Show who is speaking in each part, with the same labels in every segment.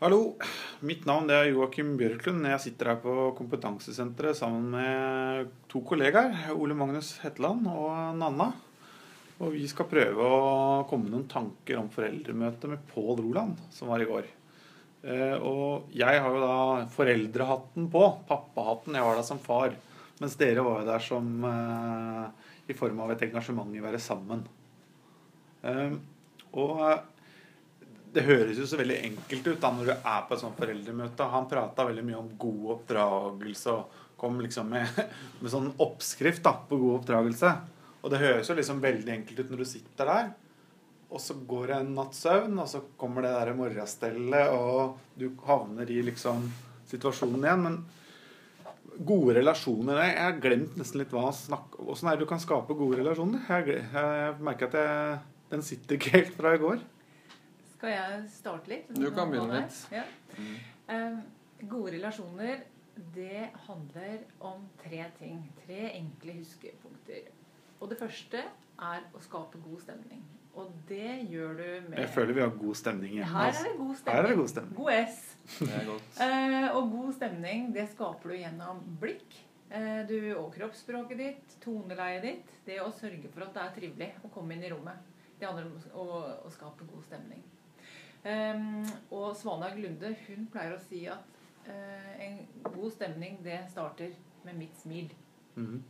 Speaker 1: Hallo, mitt navn er Joakim Bjørklund. Jeg sitter her på kompetansesenteret sammen med to kollegaer. Ole Magnus Hetland og Nanna. Og vi skal prøve å komme med noen tanker om foreldremøtet med Pål Roland, som var i går. Eh, og jeg har jo da foreldrehatten på, pappahatten. Jeg var der som far. Mens dere var jo der som eh, i form av et engasjement i å være sammen. Eh, og det høres jo så veldig enkelt ut da når du er på et sånt foreldremøte. Han prata veldig mye om god oppdragelse og kom liksom med, med sånn oppskrift da, på god oppdragelse. Og det høres jo liksom veldig enkelt ut når du sitter der. Og så går det en natts søvn, og så kommer det der morgenstellet, og du havner i liksom situasjonen igjen. Men gode relasjoner Jeg har glemt nesten litt hva om. Åssen er det du kan skape gode relasjoner? Jeg, jeg merker at jeg, den sitter ikke helt fra i går.
Speaker 2: Skal jeg starte litt?
Speaker 3: Du kan begynne litt.
Speaker 2: Ja. Um, gode relasjoner, det handler om tre ting. Tre enkle huskepunkter. Og det første er å skape god stemning. Og det gjør du med
Speaker 1: Jeg føler vi har god stemning hjemme.
Speaker 2: Her er det god stemning.
Speaker 1: Er det god stemning.
Speaker 2: God S.
Speaker 3: Det er godt.
Speaker 2: Uh, og god stemning, det skaper du gjennom blikk. Uh, du, og kroppsspråket ditt, toneleiet ditt. Det å sørge for at det er trivelig å komme inn i rommet. Det handler om å, å skape god stemning. Um, og Svana Glunde hun pleier å si at uh, en god stemning det starter med mitt smil.
Speaker 1: Mm -hmm.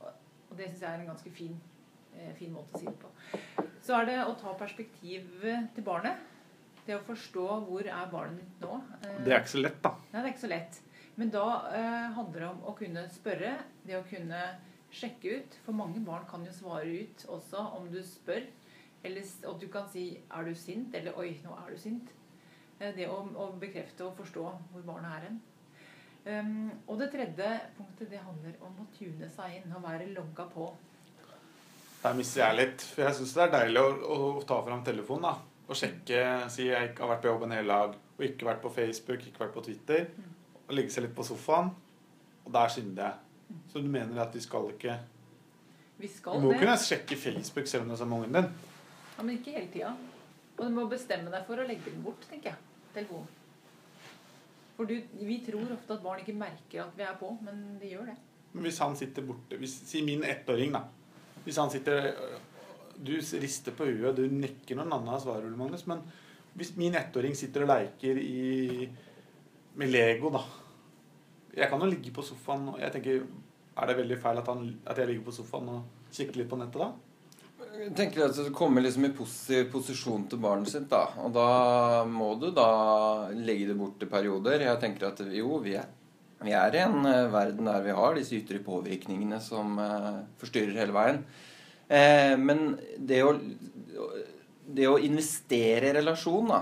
Speaker 2: og, og, det syns jeg er en ganske fin, uh, fin, måte å si det på. Så er det å ta perspektivet til barnet. Det å forstå hvor er barnet mitt nå.
Speaker 1: Uh, det er ikke så lett, da.
Speaker 2: Nei, det er ikke så lett. Men da handler det om å kunne spørre. Det å kunne sjekke ut. For mange barn kan jo svare ut også om du spør. Eller at du kan si 'er du sint?' eller 'oi, nå er du sint'. Eh, det å, å bekrefte og forstå hvor barnet er hen. Um, og det tredje punktet det handler om å tune seg inn og være logga på.
Speaker 1: Der mister jeg litt. For jeg syns det er deilig å, å, ta fram telefonen da, og sjekke. Si jeg ikke har vært på jobb en hel dag og ikke vært på Facebook, ikke vært på Twitter. Mm. Og legge seg litt på sofaen. Og der synder jeg. Mm. Så du mener at vi skal ikke
Speaker 2: Vi skal
Speaker 1: Du må
Speaker 2: det.
Speaker 1: kunne sjekke Facebook selv om det er sammen med ungen din.
Speaker 2: Ja, Men ikke hele tida. Og du må bestemme deg for å legge den bort, tenker jeg. Telefonen. For du, vi tror ofte at barn ikke merker at vi er på, men de gjør det.
Speaker 1: Men hvis han sitter borte hvis, Si min ettåring, da. Hvis han sitter Du rister på huet, du nekker når Nanna svarer, Magnus. Men hvis min ettåring sitter og leker i, med Lego, da Jeg kan jo ligge på sofaen og jeg tenker Er det veldig feil at, han, at jeg ligger på sofaen og kikker litt på nettet da?
Speaker 3: Tenker at Du kommer liksom i positiv posisjon til barnet sitt, da. Og da må du da legge det bort til perioder. Jeg tenker at jo, vi er, vi er i en uh, verden der vi har disse ytre påvirkningene som uh, forstyrrer hele veien. Eh, men det å, det å investere i relasjon, da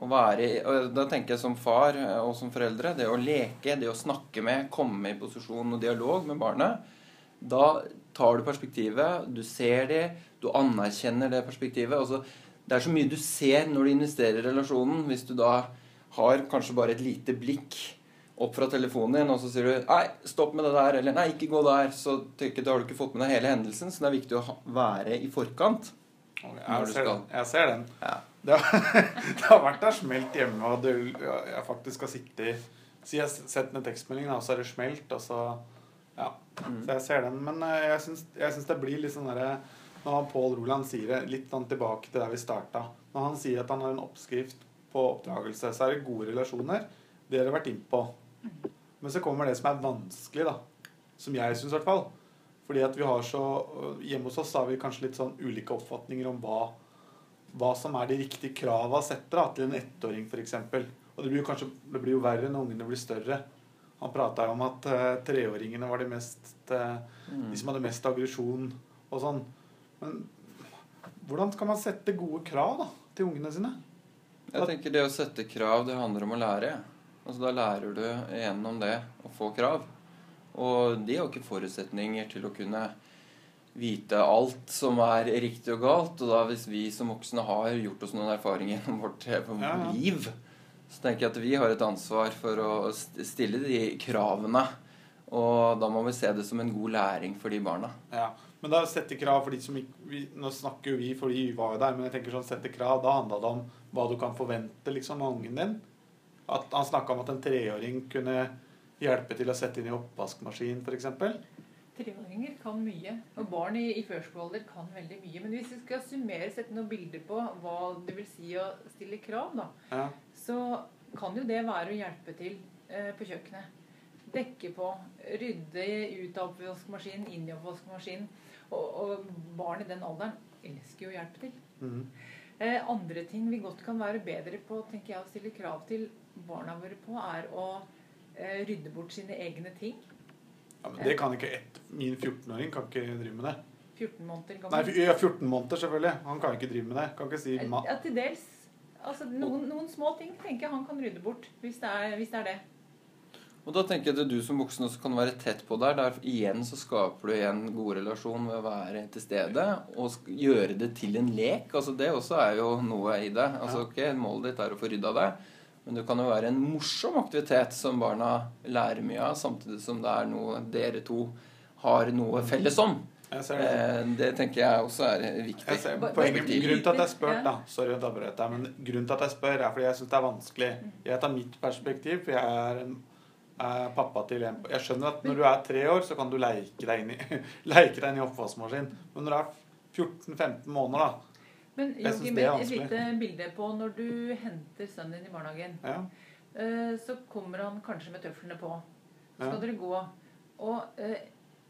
Speaker 3: å være og Da tenker jeg som far og som foreldre. Det å leke, det å snakke med, komme i posisjon og dialog med barnet. Da tar du perspektivet, du ser det, du anerkjenner det perspektivet. Altså, det er så mye du ser når du investerer i relasjonen. Hvis du da har kanskje bare et lite blikk opp fra telefonen din, og så sier du 'Nei, stopp med det der', eller 'Nei, ikke gå der', så tenker, da har du ikke fått med deg hele hendelsen. Så det er viktig å være i forkant.
Speaker 1: Jeg ser, den. jeg ser den.
Speaker 3: Ja.
Speaker 1: Det, har, det, har, vært der smelt hjemme, og du, jeg faktisk har sittet Så jeg har sett en tekstmeldingen, og så er det smelt, og så Ja. Mm. Så jeg ser den. Men eh, jeg syns det blir litt sånn derre når Pål Roland sier det, litt sånn tilbake til der vi starta Når han sier at han har en oppskrift på oppdragelse, så er det gode relasjoner. Det har dere vært innpå. Men så kommer det som er vanskelig, da. Som jeg syns, i hvert fall. Fordi at vi har så Hjemme hos oss har vi kanskje litt sånn ulike oppfatninger om hva, hva som er de riktige krava setter da, til en ettåring, f.eks. Og det blir jo kanskje det blir jo verre når ungene blir større. Han prata jo om at uh, treåringene var de mest uh, De som hadde mest aggresjon og sånn. Men hvordan skal man sette gode krav da, til ungene sine?
Speaker 3: Jeg tenker Det å sette krav, det handler om å lære. Altså Da lærer du gjennom det å få krav. Og de har ikke forutsetninger til å kunne vite alt som er riktig og galt. Og da hvis vi som voksne har gjort oss noen erfaringer gjennom vårt ja, ja. liv, så tenker jeg at vi har et ansvar for å stille de kravene. Og da må vi se det som en god læring for de barna.
Speaker 1: Ja, Men da sette krav for de som ikke vi, Nå snakker jo vi fordi vi var jo der, men jeg tenker sånn sette krav, da handla det om hva du kan forvente liksom av ungen din. At han snakka om at en treåring kunne hjelpe til å sette inn i oppvaskmaskin, f.eks.
Speaker 2: Treåringer kan mye, og barn i, i førskolealder kan veldig mye. Men hvis vi skal summere, sette noen bilder på hva det vil si å stille krav, da,
Speaker 1: Ja.
Speaker 2: så kan jo det være å hjelpe til eh, på kjøkkenet. Dekke på, rydde ut av oppvaskmaskinen, inn i oppvaskmaskinen. Og, og barn i den alderen elsker jo å hjelpe til.
Speaker 1: Mm.
Speaker 2: Eh, andre ting vi godt kan være bedre på, tenker jeg å stille krav til barna våre på, er å eh, rydde bort sine egne ting.
Speaker 1: Ja, men det kan ikke ett Min 14-åring kan ikke drive med det.
Speaker 2: 14 måneder
Speaker 1: Nei,
Speaker 2: gammel.
Speaker 1: f- ja, 14 måneder, selvfølgelig. Han kan ikke drive med det. Kan ikke si ma
Speaker 2: Ja, til dels. Altså, noen, noen små ting tenker jeg han kan rydde bort, hvis det er, hvis det, er det.
Speaker 3: Og da tenker jeg at du som voksen også kan være tett på der. Der igjen så skaper du igjen god relasjon ved å være til stede og gjøre det til en lek. Altså Det også er jo noe i det. Altså ok, Målet ditt er å få rydda det, men det kan jo være en morsom aktivitet som barna lærer mye av, samtidig som det er noe dere to har noe felles om.
Speaker 1: Det.
Speaker 3: Eh, det tenker jeg også er viktig.
Speaker 1: Jeg ser, poenget, grunnen til at jeg spør, da Sorry at jeg avbrøt deg, men grunnen til at jeg spør, er fordi jeg syns det er vanskelig. Jeg tar mitt perspektiv, for jeg er, en, er pappa til en Jeg skjønner at når du er tre år, så kan du leke deg inn i, leke deg inn i oppvaskmaskin. Men når du er 14-15 måneder, da
Speaker 2: Men Joakim, et lite bilde på når du henter sønnen din i barnehagen.
Speaker 1: ja,
Speaker 2: Eh, Så kommer han kanskje med tøflene på. Så
Speaker 1: Ja.
Speaker 2: skal dere gå. Og eh,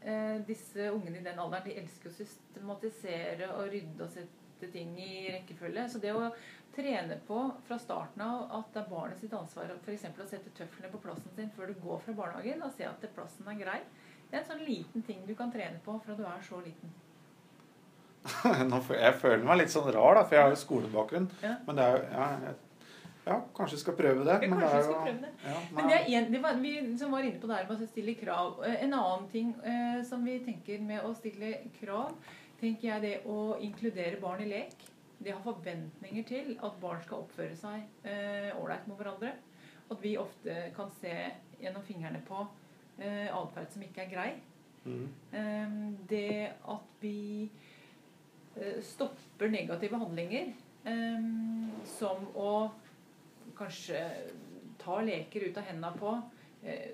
Speaker 2: eh, disse ungene i den alderen de elsker å systematisere og rydde og sette ting i rekkefølge. Så det å trene på fra starten av at det er barnet sitt ansvar f.eks. å sette tøflene på plassen sin før du går fra barnehagen, og se at plassen er grei, det er en sånn liten ting du kan trene på fra du er så liten.
Speaker 1: Jeg føler meg litt sånn rar, da, for jeg har jo skolebakgrunn.
Speaker 2: Ja.
Speaker 1: Men det er jo ja, jeg, ja, kanskje jeg skal prøve det. Men det
Speaker 2: kanskje
Speaker 1: er
Speaker 2: vi skal
Speaker 1: jo
Speaker 2: prøve det.
Speaker 1: ja,
Speaker 2: Men det er en, det var, vi som var inne på det her med å stille krav. Eh, En annen ting eh, som vi tenker med å stille krav, tenker jeg det å inkludere barn i lek. Det har forventninger til at barn skal oppføre seg eh, ålreit med hverandre. At vi ofte kan se gjennom fingrene på eh, atferd som ikke er grei.
Speaker 1: Mm.
Speaker 2: Eh, det at vi eh, stopper negative handlinger, eh, som å kanskje ta leker ut av hendene på eh,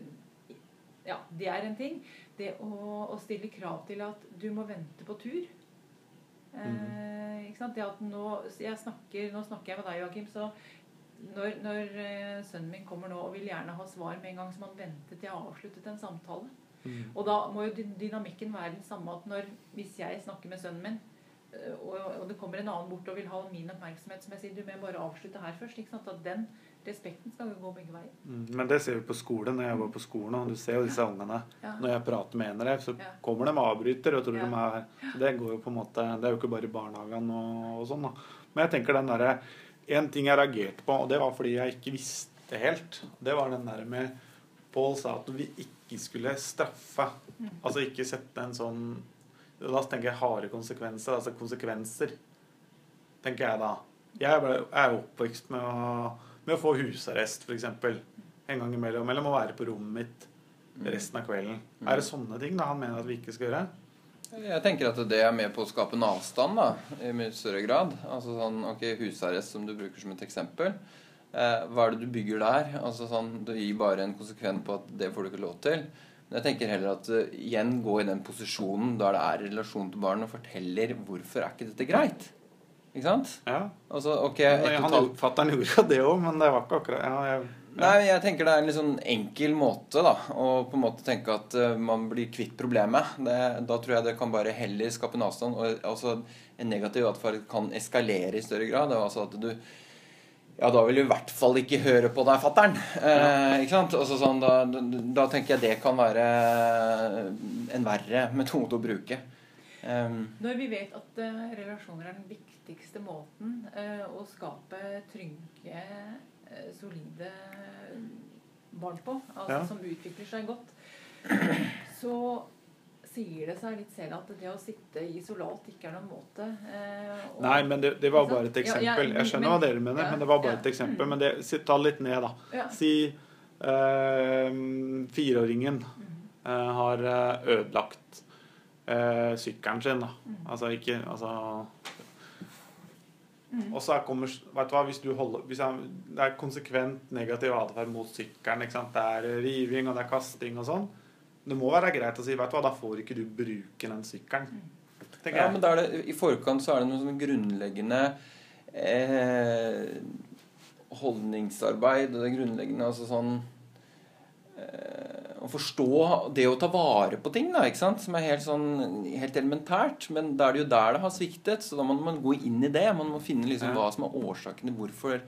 Speaker 2: Ja, det er en ting. Det å, å stille krav til at du må vente på tur. Eh, ikke sant? Det at nå, snakker, nå snakker jeg med deg, Joakim, så når, når eh, sønnen min kommer nå og vil gjerne ha svar med en gang, som han ventet til jeg har avsluttet en samtale.
Speaker 1: Mm.
Speaker 2: Og da må jo dynamikken være den samme at når, hvis jeg snakker med sønnen min, og, og det kommer en annen bort og vil ha min oppmerksomhet, som jeg sier, du må bare avslutte her først. ikke sant? At den respekten skal jo gå begge veier.
Speaker 1: Mm, Men det ser vi på skolen. Når jeg var på skolen, og du ser jo disse ungene
Speaker 2: Ja.
Speaker 1: Når jeg prater med en dem, så
Speaker 2: Ja.
Speaker 1: kommer de og avbryter og tror
Speaker 2: Ja.
Speaker 1: de er Det går jo på en måte Det er jo ikke bare i barnehagen og, og sånn, da. Men jeg tenker den derre En ting jeg reagerte på, og det var fordi jeg ikke visste helt, det var den derre med Pål sa at vi ikke skulle straffe.
Speaker 2: Mm.
Speaker 1: Altså ikke sette en sånn Da tenker jeg harde konsekvenser. Altså konsekvenser, tenker jeg da. Jeg er oppvokst med å, med å få husarrest, f.eks. En gang imellom. Eller må være på rommet mitt resten av kvelden. Er det sånne ting da han mener at vi ikke skal gjøre?
Speaker 3: Jeg tenker at det er med på å skape en avstand da, i mye større grad. Altså sånn, ok, Husarrest, som du bruker som et eksempel. Eh, hva er det du bygger der? Altså sånn, Du gir bare en konsekvent på at det får du ikke lov til. Jeg tenker heller at uh, igjen gå i den posisjonen der det er relasjon til barn og forteller hvorfor er ikke dette greit. Ikke sant?
Speaker 1: Ja.
Speaker 3: Altså, okay, ja,
Speaker 1: Han
Speaker 3: halvt
Speaker 1: Fatter'n gjorde jo det òg, men det var ikke akkurat ja, jeg,
Speaker 3: Nei, men jeg tenker det er en litt sånn enkel måte da, å på en måte tenke at uh, man blir kvitt problemet. Det, da tror jeg det kan bare heller skape en avstand. Og altså, en negativ atferd kan eskalere i større grad. Det altså at du ja, da vil du i hvert fall ikke høre på deg, fatter'n. Eh, ikke sant? Altså, sånn, da, da, da tenker jeg det kan være en verre metode å bruke. Um,
Speaker 2: Når vi vet at uh, relasjoner er den viktigste måten uh, å skape trygge, uh, solide barn på, altså
Speaker 1: Ja.
Speaker 2: som utvikler seg godt, så sier det seg litt selv at det å sitte isolat ikke er noen måte. eh, og,
Speaker 1: Nei, men det, det var bare et
Speaker 2: Ja, ja,
Speaker 1: eksempel. Jeg skjønner
Speaker 2: men-
Speaker 1: hva dere mener,
Speaker 2: ja,
Speaker 1: men det var bare et eksempel. Men det, si- ta litt ned, da. Si eh, fireåringen
Speaker 2: Mm.
Speaker 1: eh, har eh, ødelagt eh, sykkelen sin, da.
Speaker 2: Mm.
Speaker 1: Altså ikke Altså
Speaker 2: Mm.
Speaker 1: Og så er kommer, vet du hva, hvis, du holder, hvis jeg, det er konsekvent negativ atferd mot sykkelen, det er riving og det er kasting og sånn, det må være greit å si vet du hva, da får ikke du bruke den sykkelen. tenker
Speaker 3: Ja, men da er det, I forkant så er det noe sånn grunnleggende eh, holdningsarbeid. og Det grunnleggende altså sånn eh, Å forstå det å ta vare på ting, da, ikke sant? som er helt sånn helt elementært. Men da er det jo der det har sviktet, så da må man gå inn i det. Man må finne liksom
Speaker 1: Ja.
Speaker 3: hva som er årsakene hvorfor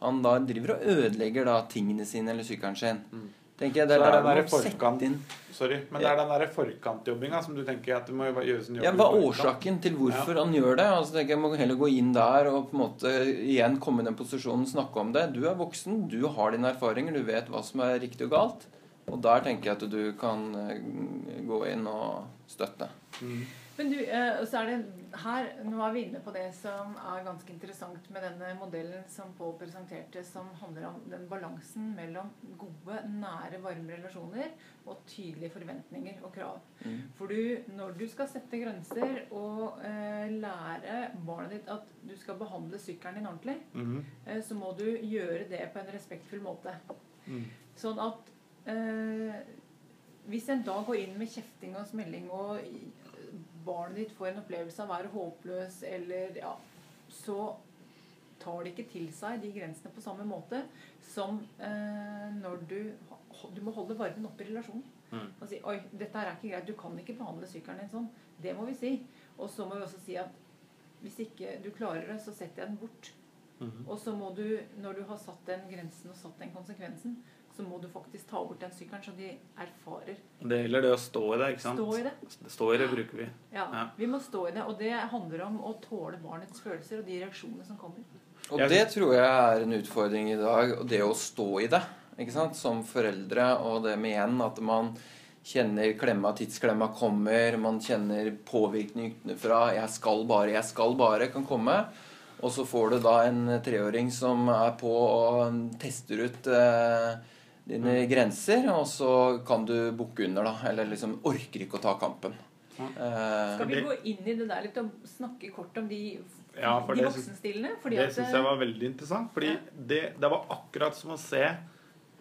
Speaker 3: han da driver og ødelegger da tingene sine eller sykkelen sin.
Speaker 1: Mm.
Speaker 3: Tenker jeg, Det er
Speaker 1: er
Speaker 3: der
Speaker 1: det forkant-
Speaker 3: inn
Speaker 1: Sorry, men det er den der forkantjobbinga som du tenker at du må gjøre en jobb
Speaker 3: Ja, Hva er årsaken til hvorfor han gjør det? Altså, tenker jeg må heller gå inn der og på en måte igjen komme i den posisjonen snakke om det. Du er voksen, du har dine erfaringer, du vet hva som er riktig og galt. Og der tenker jeg at du kan eh, gå inn og støtte.
Speaker 1: Mm.
Speaker 2: Men du, eh, så er det her, Nå er vi inne på det som er ganske interessant med denne modellen som Pål presenterte, som handler om den balansen mellom gode, nære, varme relasjoner og tydelige forventninger og krav.
Speaker 3: Mm.
Speaker 2: For du, når du skal sette grenser og eh, lære barnet ditt at du skal behandle sykkelen din ordentlig,
Speaker 1: mm.
Speaker 2: eh, så må du gjøre det på en respektfull måte.
Speaker 1: Mm.
Speaker 2: Sånn at eh, hvis en da går inn med kjefting og smelling, og barnet ditt får en opplevelse av å være håpløs, eller ja, så tar det ikke til seg de grensene på samme måte som eh, når du Du må holde varmen oppe i relasjonen.
Speaker 1: Mm.
Speaker 2: Og si 'oi, dette her er ikke greit, du kan ikke behandle sykkelen din sånn'. Det må vi si. Og så må vi også si at hvis ikke du klarer det, så setter jeg den bort.
Speaker 1: Mhm.
Speaker 2: Og så må du, når du har satt den grensen og satt den konsekvensen, så må du faktisk ta bort den sykkelen, så de erfarer.
Speaker 1: Det gjelder det å stå i det, ikke sant?
Speaker 2: Stå i det.
Speaker 1: Stå i det bruker vi.
Speaker 2: Ja,
Speaker 1: Ja.
Speaker 2: Vi må stå i det. Og det handler om å tåle barnets følelser og de reaksjonene som kommer.
Speaker 3: Og det tror jeg er en utfordring i dag. Og det å stå i det ikke sant? som foreldre. Og det med igjen at man kjenner klemma, tidsklemma kommer. Man kjenner påvirkning utenfra. 'Jeg skal bare, jeg skal bare' kan komme. Og så får du da en treåring som er på og tester ut eh, dine grenser, og så kan du bukke under, da. Eller liksom orker ikke å ta kampen.
Speaker 1: Ja.
Speaker 3: Eh,
Speaker 2: Skal vi gå inn i det der litt og snakke kort om de,
Speaker 1: Ja, for
Speaker 2: de voksenstilene? Fordi
Speaker 1: Det syns jeg var veldig interessant. Fordi
Speaker 2: Ja.
Speaker 1: det, det var akkurat som å se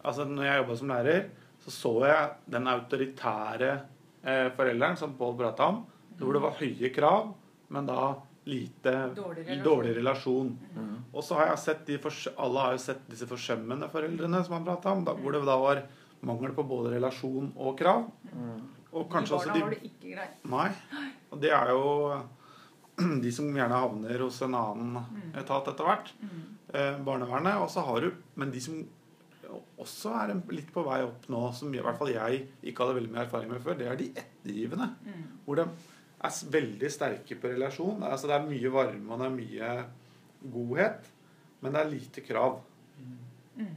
Speaker 1: Altså når jeg jobba som lærer, så så jeg den autoritære eh, forelderen som Pål prata om, hvor det var høye krav, men da lite
Speaker 2: Dårlig relasjon.
Speaker 1: dårlig relasjon.
Speaker 3: mm.
Speaker 1: Og så har jeg sett Alle har jo sett disse forsømmende foreldrene som han prata om, da, hvor det da var mangel på både relasjon og krav.
Speaker 3: mm.
Speaker 1: Og
Speaker 2: de
Speaker 1: kanskje
Speaker 2: barna
Speaker 1: også de
Speaker 2: har det ikke greit.
Speaker 1: Nei. Og det er jo de som gjerne havner hos en annen
Speaker 2: Mm.
Speaker 1: etat etter hvert.
Speaker 2: Mm.
Speaker 1: Eh, barnevernet. Og så har du Men de som også er en- litt på vei opp nå, som i hvert fall jeg ikke hadde veldig mye erfaring med før, det er de ettergivende.
Speaker 2: Mm.
Speaker 1: Hvor de er veldig sterke på relasjon. Altså Det er mye varme og det er mye godhet, men det er lite krav.
Speaker 2: Mm.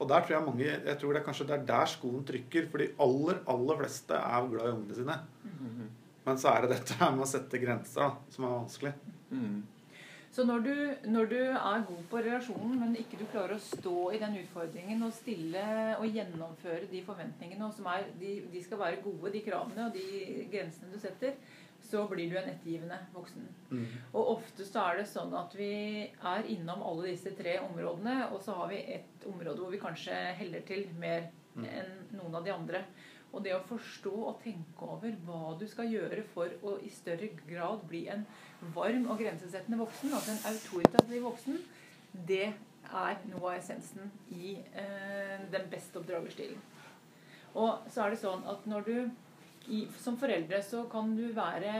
Speaker 1: Og der tror jeg mange Jeg tror det er kanskje det er der skoen trykker. For de aller, aller fleste er glad i ungene sine.
Speaker 3: Mm.
Speaker 1: Men så er det dette med å sette grenser da, som er vanskelig.
Speaker 3: Mm.
Speaker 2: Så når du, når du er god på relasjonen, men ikke du klarer å stå i den utfordringen og stille og gjennomføre de forventningene, og som er, de, de skal være gode, de kravene og de grensene du setter, så blir du en ettergivende voksen.
Speaker 1: Mm.
Speaker 2: Og ofte så er det sånn at vi er innom alle disse tre områdene, og så har vi et område hvor vi kanskje heller til mer
Speaker 1: Mm.
Speaker 2: enn noen av de andre. Og det å forstå og tenke over hva du skal gjøre for å i større grad bli en varm og grensesettende voksen, altså en autoritativ voksen, det er noe av essensen i eh, den beste oppdragerstilen. Og så er det sånn at når du i, Som foreldre så kan du være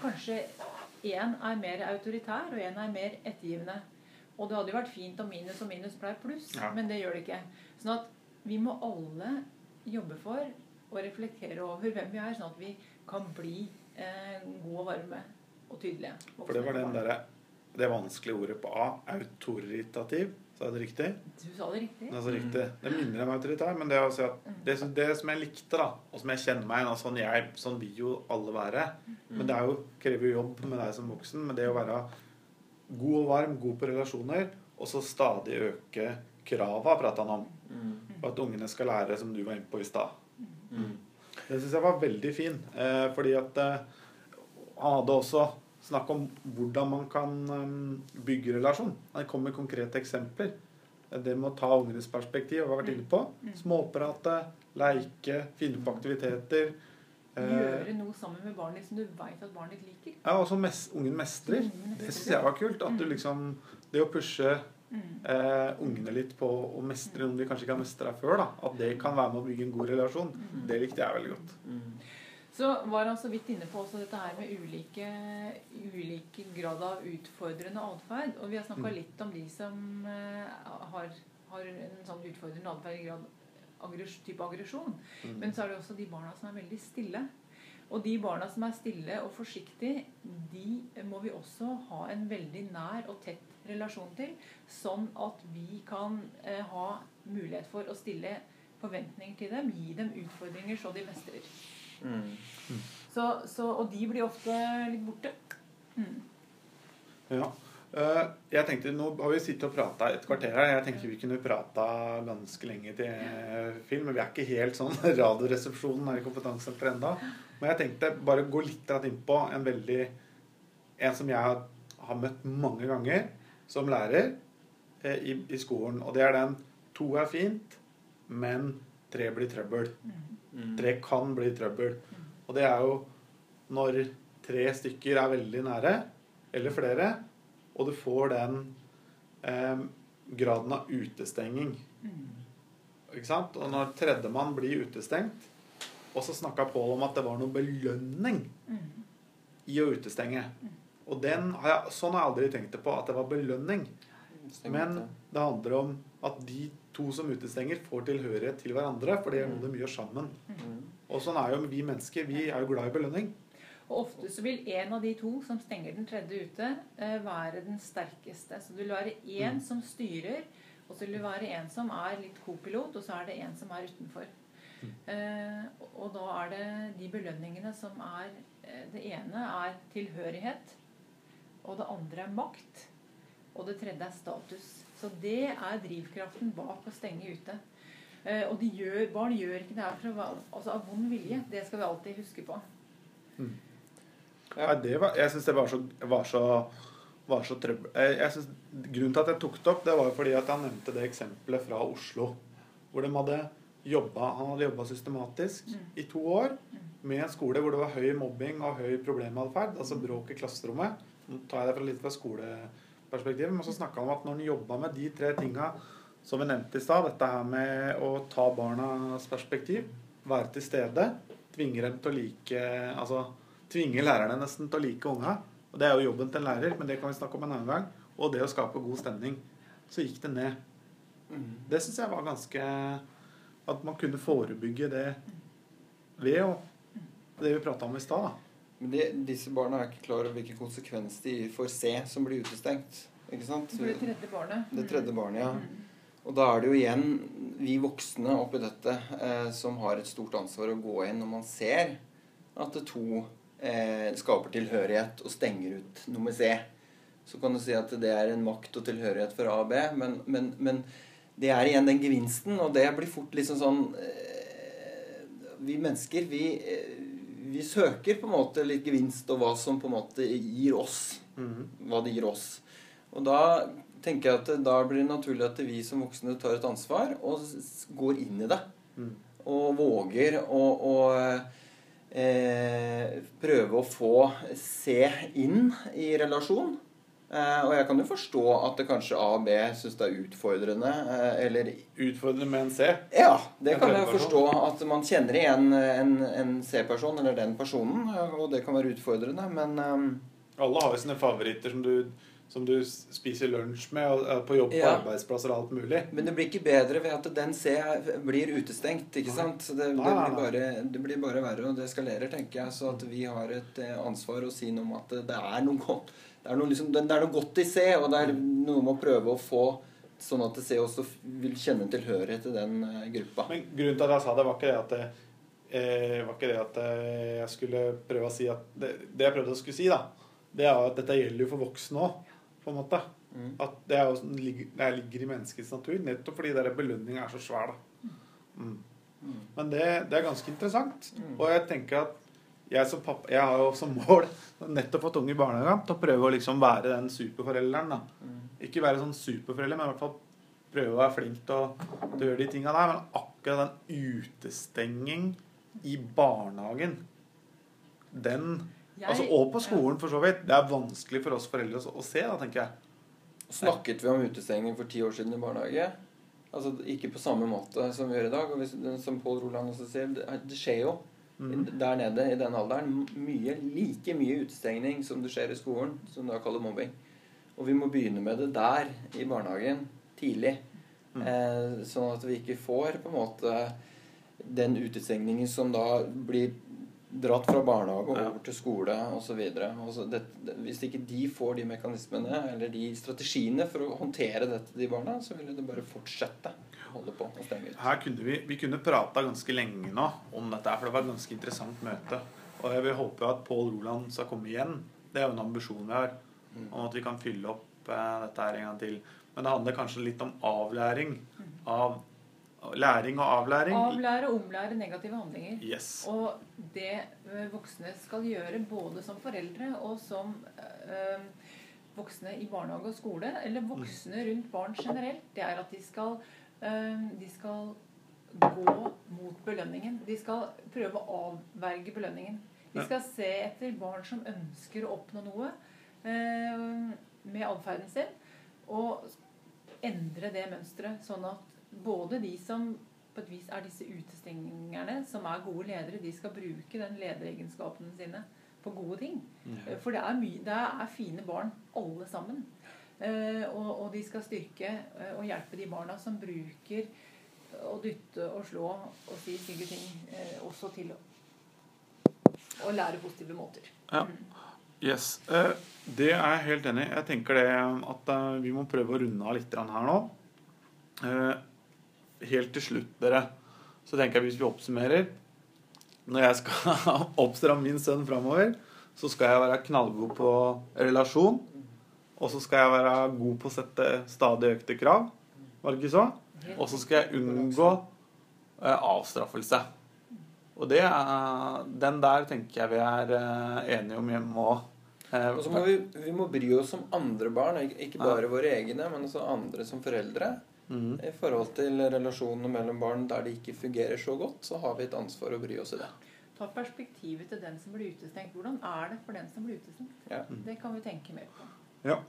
Speaker 2: Kanskje én er mer autoritær, og én er mer ettergivende. Og det hadde jo vært fint om minus og minus ble pluss,
Speaker 1: Ja.
Speaker 2: men det gjør det ikke. Sånn at vi må alle jobbe for og reflektere over hvem vi er, sånn at vi kan bli eh, gode og varme og tydelige.
Speaker 1: For det var den derre det vanskelige ordet på A. Autoritativ. Sa jeg det riktig?
Speaker 2: Du sa det riktig.
Speaker 1: Altså riktig. Det minner om autoritær, men det, er også at det, som- det som jeg likte, da, og som jeg kjenner meg igjen og sånn, jeg, sånn vil jo alle være Men det jo, krever jo jobb med deg som voksen. Men det å være god og varm, god på relasjoner, og så stadig øke krava, prata han om.
Speaker 3: Mm.
Speaker 1: Og at ungene skal lære, som du var inne på i stad.
Speaker 3: Mm.
Speaker 1: Det syns jeg var veldig fin. Eh, fordi at eh, han hadde også snakk om hvordan man kan um, bygge relasjon. Han kom med konkrete eksempler. Det med å ta ungenes perspektiv, har vi vært inne på.
Speaker 2: Mm.
Speaker 1: Småprate, leike, finne på aktiviteter. Eh,
Speaker 2: Gjøre noe sammen med barnet ditt som du veit at barnet ditt liker.
Speaker 1: ja, og som mes ungen mestrer.
Speaker 2: Ungen mestrer.
Speaker 1: Det syns jeg var kult. At du
Speaker 2: Mm.
Speaker 1: liksom Det å pushe
Speaker 2: Mm.
Speaker 1: Eh, ungene litt på å mestre noe de kanskje ikke har mestra før. da At det kan være med å bygge en god relasjon.
Speaker 2: Mm.
Speaker 1: Det likte jeg veldig godt.
Speaker 3: Mm.
Speaker 2: Så var han så vidt inne på også dette her med ulike, ulike grad av utfordrende atferd. Og vi har snakka
Speaker 1: Mm.
Speaker 2: litt om de som eh, har, har en sånn utfordrende atferd i grad aggress, type aggresjon.
Speaker 1: Mm.
Speaker 2: Men så er det også de barna som er veldig stille. Og de barna som er stille og forsiktige, de må vi også ha en veldig nær og tett relasjon til. Sånn at vi kan eh, ha mulighet for å stille forventninger til dem. Gi dem utfordringer så de mestrer.
Speaker 3: Mm.
Speaker 2: Så, så, og de blir ofte litt borte. Mm.
Speaker 1: Ja. Uh, jeg tenkte, Nå har vi sittet og prata et kvarter her. Jeg tenkte vi kunne prata ganske lenge til eh, film. Men vi er ikke helt sånn Radioresepsjonen er i Kompetansesenteret enda. Men jeg tenkte bare gå litt inn på en veldig En som jeg har, har møtt mange ganger som lærer eh, i, i skolen. Og det er den to er fint, men tre blir trøbbel.
Speaker 3: Mm.
Speaker 1: Tre kan bli trøbbel. Og det er jo når tre stykker er veldig nære, eller flere, og du får den eh, graden av utestenging.
Speaker 2: Mm.
Speaker 1: Ikke sant? Og når tredjemann blir utestengt Og så snakka Pål om at det var noe belønning
Speaker 2: Mm.
Speaker 1: i å utestenge. Og den har jeg, sånn har jeg aldri tenkt det på, at det var belønning. Men
Speaker 3: det.
Speaker 1: handler om at de to som utestenger, får tilhørighet til hverandre, for det er noe de gjør sammen.
Speaker 3: Mm.
Speaker 1: Og sånn er jo vi mennesker. Vi er jo glad i belønning.
Speaker 2: Og ofte så vil en av de to som stenger den tredje ute, eh, være den sterkeste. Så det vil være én
Speaker 1: Mm.
Speaker 2: som styrer, og så vil det være en som er litt kopilot, og så er det en som er utenfor.
Speaker 1: Mm.
Speaker 2: Eh, og da er det de belønningene som er eh, Det ene er tilhørighet, og det andre er makt, og det tredje er status. Så det er drivkraften bak å stenge ute. Eh, og de gjør, barn gjør ikke det her for altså av vond vilje. Det skal vi alltid huske på.
Speaker 1: Ja, det var, jeg syns det var så, var så, var så trøbbel... Jeg, jeg synes, grunnen til at jeg tok det opp, det var jo fordi at han nevnte det eksempelet fra Oslo. Hvor de hadde jobba, han hadde jobba systematisk
Speaker 2: Mm.
Speaker 1: i to år med en skole hvor det var høy mobbing og høy problematferd, altså bråk i klasserommet. Nå tar jeg det fra litt fra skoleperspektivet, men så snakka han om at når han jobba med de tre tinga som vi nevnte i stad, dette her med å ta barnas perspektiv, være til stede, tvinge dem til å like Altså tvinge lærerne nesten til å like unga. Og det er jo jobben til en lærer, men det kan vi snakke om en annen gang. Og det å skape god stemning. Så gikk det ned.
Speaker 3: Mm.
Speaker 1: Det syns jeg var ganske At man kunne forebygge det ved å Det vi prata om i stad, da.
Speaker 3: Men de, disse barna er ikke klar over hvilke konsekvenser de for C, som blir utestengt. Ikke sant?
Speaker 2: For det tredje barnet.
Speaker 3: Det tredje barnet, ja.
Speaker 2: Mm.
Speaker 3: Og da er det jo igjen vi voksne oppi dette eh, som har et stort ansvar å gå inn når man ser at det to eh, skaper tilhørighet og stenger ut nummer C. Så kan du si at det er en makt og tilhørighet for A og B, men, men, men det er igjen den gevinsten, og det blir fort liksom sånn eh, Vi mennesker, vi, eh, vi søker på en måte litt gevinst og hva som på en måte gir oss hva det gir oss. Og da tenker jeg at da blir det naturlig at vi som voksne tar et ansvar og går inn i det.
Speaker 1: Mm.
Speaker 3: Og våger å, å eh, prøve å få se inn i relasjon. Eh, og jeg kan jo forstå at det kanskje A og B syns det er utfordrende. Eh, eller
Speaker 1: Utfordrende med en C.
Speaker 3: ja, det kan jeg forstå. At man kjenner igjen en, en C-person eller den personen. eh, Og det kan være utfordrende, men eh,
Speaker 1: Alle har jo sine favoritter som du, som du spiser lunsj med og er på jobb på
Speaker 3: Ja.
Speaker 1: arbeidsplasser og alt mulig.
Speaker 3: Men det blir ikke bedre ved at den C blir utestengt. ikke
Speaker 1: Nei.
Speaker 3: sant? Det,
Speaker 1: Nei, det,
Speaker 3: blir bare, det blir bare verre, og det eskalerer, tenker jeg. Så at vi har et eh, ansvar å si noe om at det er noe godt det er noe, liksom, det er noe godt i C, og det er noe med å prøve å få sånn at C også vil kjenne tilhørighet til den eh, gruppa.
Speaker 1: Men grunnen til at jeg sa det, var ikke det at det, eh, var ikke det at eh, jeg skulle prøve å si at Det, det jeg prøvde å skulle si, da, det er at dette gjelder jo for voksne òg, på en måte.
Speaker 3: Mm.
Speaker 1: At det, jo, sånn- ligger- det ligger i menneskets natur, nettopp fordi der belønninga er så svær. Mm.
Speaker 3: Mm.
Speaker 1: Men det, det er ganske interessant.
Speaker 3: Mm.
Speaker 1: Og jeg tenker at jeg, som pappa, jeg har jo som mål nettopp fått unge i barnehagen til å prøve å liksom være den superforelderen. da.
Speaker 3: Mm.
Speaker 1: Ikke være sånn superforelder, men i hvert fall prøve å være flink til å, til å gjøre de tinga der. Men akkurat den utestenging i barnehagen, den
Speaker 2: Jeg-
Speaker 1: altså, Og på skolen, for så vidt. Det er vanskelig for oss foreldre å, å se, da, tenker jeg.
Speaker 3: Snakket vi om utestengning for ti år siden i barnehage? Altså Ikke på samme måte som vi gjør i dag. Og hvis, som Pål Roland også sier, det, det skjer jo
Speaker 1: Mm.
Speaker 3: der nede i den alderen mye, like mye utestengning som det skjer i skolen, som da kaller mobbing. Og vi må begynne med det der, i barnehagen, tidlig.
Speaker 1: Mm.
Speaker 3: Eh, sånn at vi ikke får på en måte den utestengningen som da blir dratt fra barnehage og over til skole osv. Hvis ikke de får de mekanismene eller de strategiene for å håndtere dette, de barna, så vil det bare fortsette å holde på å stenge ut.
Speaker 1: Her kunne vi, vi kunne prata ganske lenge nå om dette, for det var et ganske interessant møte. Og jeg vil håpe at Pål Roland skal komme igjen. Det er jo en ambisjon vi har.
Speaker 3: Mm.
Speaker 1: Om at vi kan fylle opp eh, dette her en gang til. Men det handler kanskje litt om avlæring. Av læring og avlæring.
Speaker 2: Avlære og omlære negative handlinger.
Speaker 1: Yes.
Speaker 2: Og det eh, voksne skal gjøre både som foreldre og som øh, voksne i barnehage og skole, eller voksne rundt barn generelt, det er at de skal, øh, de skal gå mot belønningen. De skal prøve å avverge belønningen. De skal se etter barn som ønsker å oppnå noe øh, med atferden sin, og endre det mønsteret, sånn at både de som på et vis er disse utestengerne, som er gode ledere, de skal bruke den lederegenskapene sine på gode ting. Ja. For det er, my det er fine barn, alle sammen. Eh, og, og de skal styrke eh, og hjelpe de barna som bruker å dytte og slå og si stygge ting, eh, også til å, å lære positive måter.
Speaker 1: Ja. Yes. Eh, det er jeg helt enig i. Jeg tenker det at vi må prøve å runde av litt her nå. Eh, helt til slutt, dere, så tenker jeg hvis vi oppsummerer Når jeg skal oppdra min sønn framover, så skal jeg være knallgod på relasjon. Og så skal jeg være god på å sette stadig økte krav. Var det ikke så? Og så skal jeg unngå eh, avstraffelse. Og det er, den der tenker jeg vi er eh, enige om hjemme òg.
Speaker 3: Og så må vi, vi må bry oss om andre barn, ikke bare våre egne, men også andre som foreldre.
Speaker 1: Mhm.
Speaker 3: I forhold til relasjonene mellom barn der det ikke fungerer så godt, så har vi et ansvar å bry oss i det.
Speaker 2: Ta perspektivet til den som blir utestengt. Hvordan er det for den som blir utestengt?
Speaker 3: Ja.
Speaker 2: Det kan vi tenke mer på.
Speaker 1: Ja.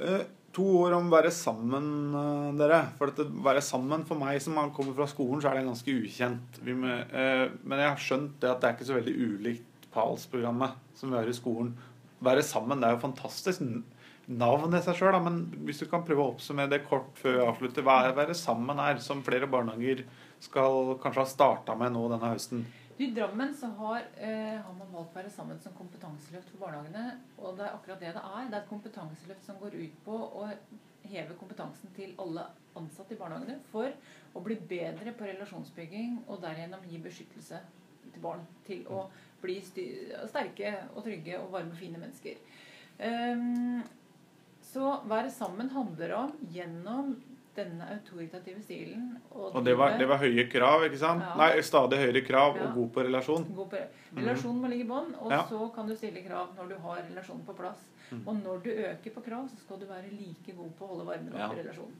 Speaker 1: Eh, to ord om å være sammen, eh, dere. For dette være sammen for meg som kommer fra skolen, så er det ganske ukjent. Vi må, eh, men jeg har skjønt det at det er ikke så veldig ulikt PALS-programmet som vi har i skolen. Være sammen det er jo fantastisk navn i seg sjøl, men hvis du kan prøve å oppsummere det kort før vi avslutter. Hva er være sammen er, som flere barnehager skal kanskje ha starta med nå denne høsten?
Speaker 2: I Drammen så har, eh, har man valgt å være sammen som kompetanseløft for barnehagene. Og det er akkurat det det er. Det er et kompetanseløft som går ut på å heve kompetansen til alle ansatte i barnehagene for å bli bedre på relasjonsbygging og derigjennom gi beskyttelse til barn. Til å bli sterke og trygge og varme, fine mennesker. Ehm, så være sammen handler om gjennom denne autoritative stilen Og,
Speaker 1: Og det var, det var høye krav, ikke sant?
Speaker 2: Ja.
Speaker 1: Nei, stadig høyere krav
Speaker 2: Ja.
Speaker 1: og god på relasjon.
Speaker 2: God på Relasjonen må ligge i bånn, og
Speaker 1: Ja.
Speaker 2: så kan du stille krav når du har relasjonen på plass.
Speaker 1: Mm.
Speaker 2: Og når du øker på krav, så skal du være like god på å holde varmen oppe i relasjonen.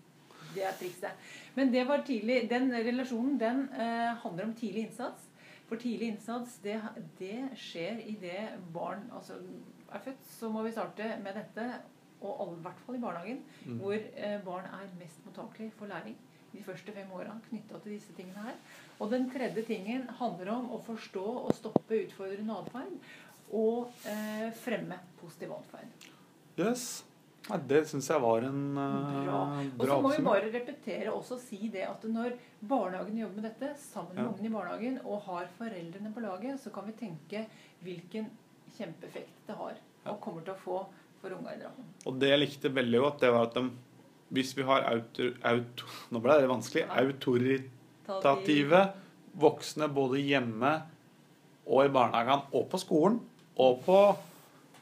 Speaker 2: Det er trikset. Men det var tidlig, den relasjonen den eh, handler om tidlig innsats. For tidlig innsats, det, det skjer idet barn altså, er født. Så må vi starte med dette, og alle, i hvert fall i barnehagen,
Speaker 1: Mm.
Speaker 2: hvor eh, barn er mest mottakelige for læring de første fem åra knytta til disse tingene her. Og den tredje tingen handler om å forstå og stoppe utfordrende atferd. Og eh, fremme positiv atferd.
Speaker 1: Yes. Nei, det syns jeg var en uh,
Speaker 2: Bra. Og så må vi bare repetere også si det at når barnehagen jobber med dette sammen med
Speaker 1: Ja.
Speaker 2: ungene i barnehagen og har foreldrene på laget, så kan vi tenke hvilken kjempeeffekt det har og kommer til å få for unga i Drammen.
Speaker 1: Og det jeg likte veldig godt, det var at de, hvis vi har autor, auto, Nå ble det vanskelig.
Speaker 2: Ja.
Speaker 1: Autoritative voksne både hjemme og i barnehagen og på skolen og på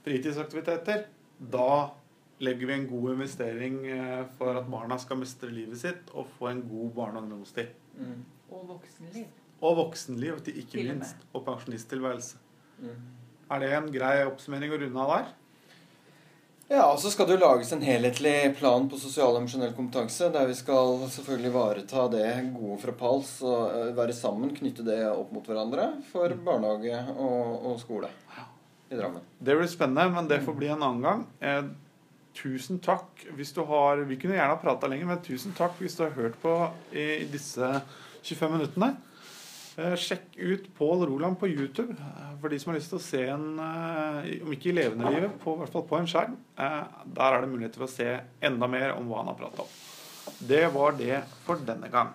Speaker 1: fritidsaktiviteter, da legger vi en god investering eh, for at barna skal mestre livet sitt og få en god barne- og ungdomstid.
Speaker 3: Mm.
Speaker 2: Og voksenliv.
Speaker 1: Og voksenliv, ikke minst. Og pensjonisttilværelse. Er det en grei oppsummering å runde av der?
Speaker 3: Ja, og så skal det jo lages en helhetlig plan på sosial og emosjonell kompetanse, der vi skal selvfølgelig ivareta det gode fra PALS og eh, være sammen, knytte det opp mot hverandre for barnehage og, og skole i Drammen.
Speaker 1: Det blir spennende, men det får bli en annen gang. Eh, tusen takk hvis du har Vi kunne gjerne ha prata lenger, men tusen takk hvis du har hørt på i, i disse 25 minuttene. Eh, sjekk ut Pål Roland på YouTube eh, for de som har lyst til å se en, eh, om ikke i levende livet, på, hvert fall på en skjerm. Der er det mulighet til å se enda mer om hva han har prata om. Det var det for denne gang.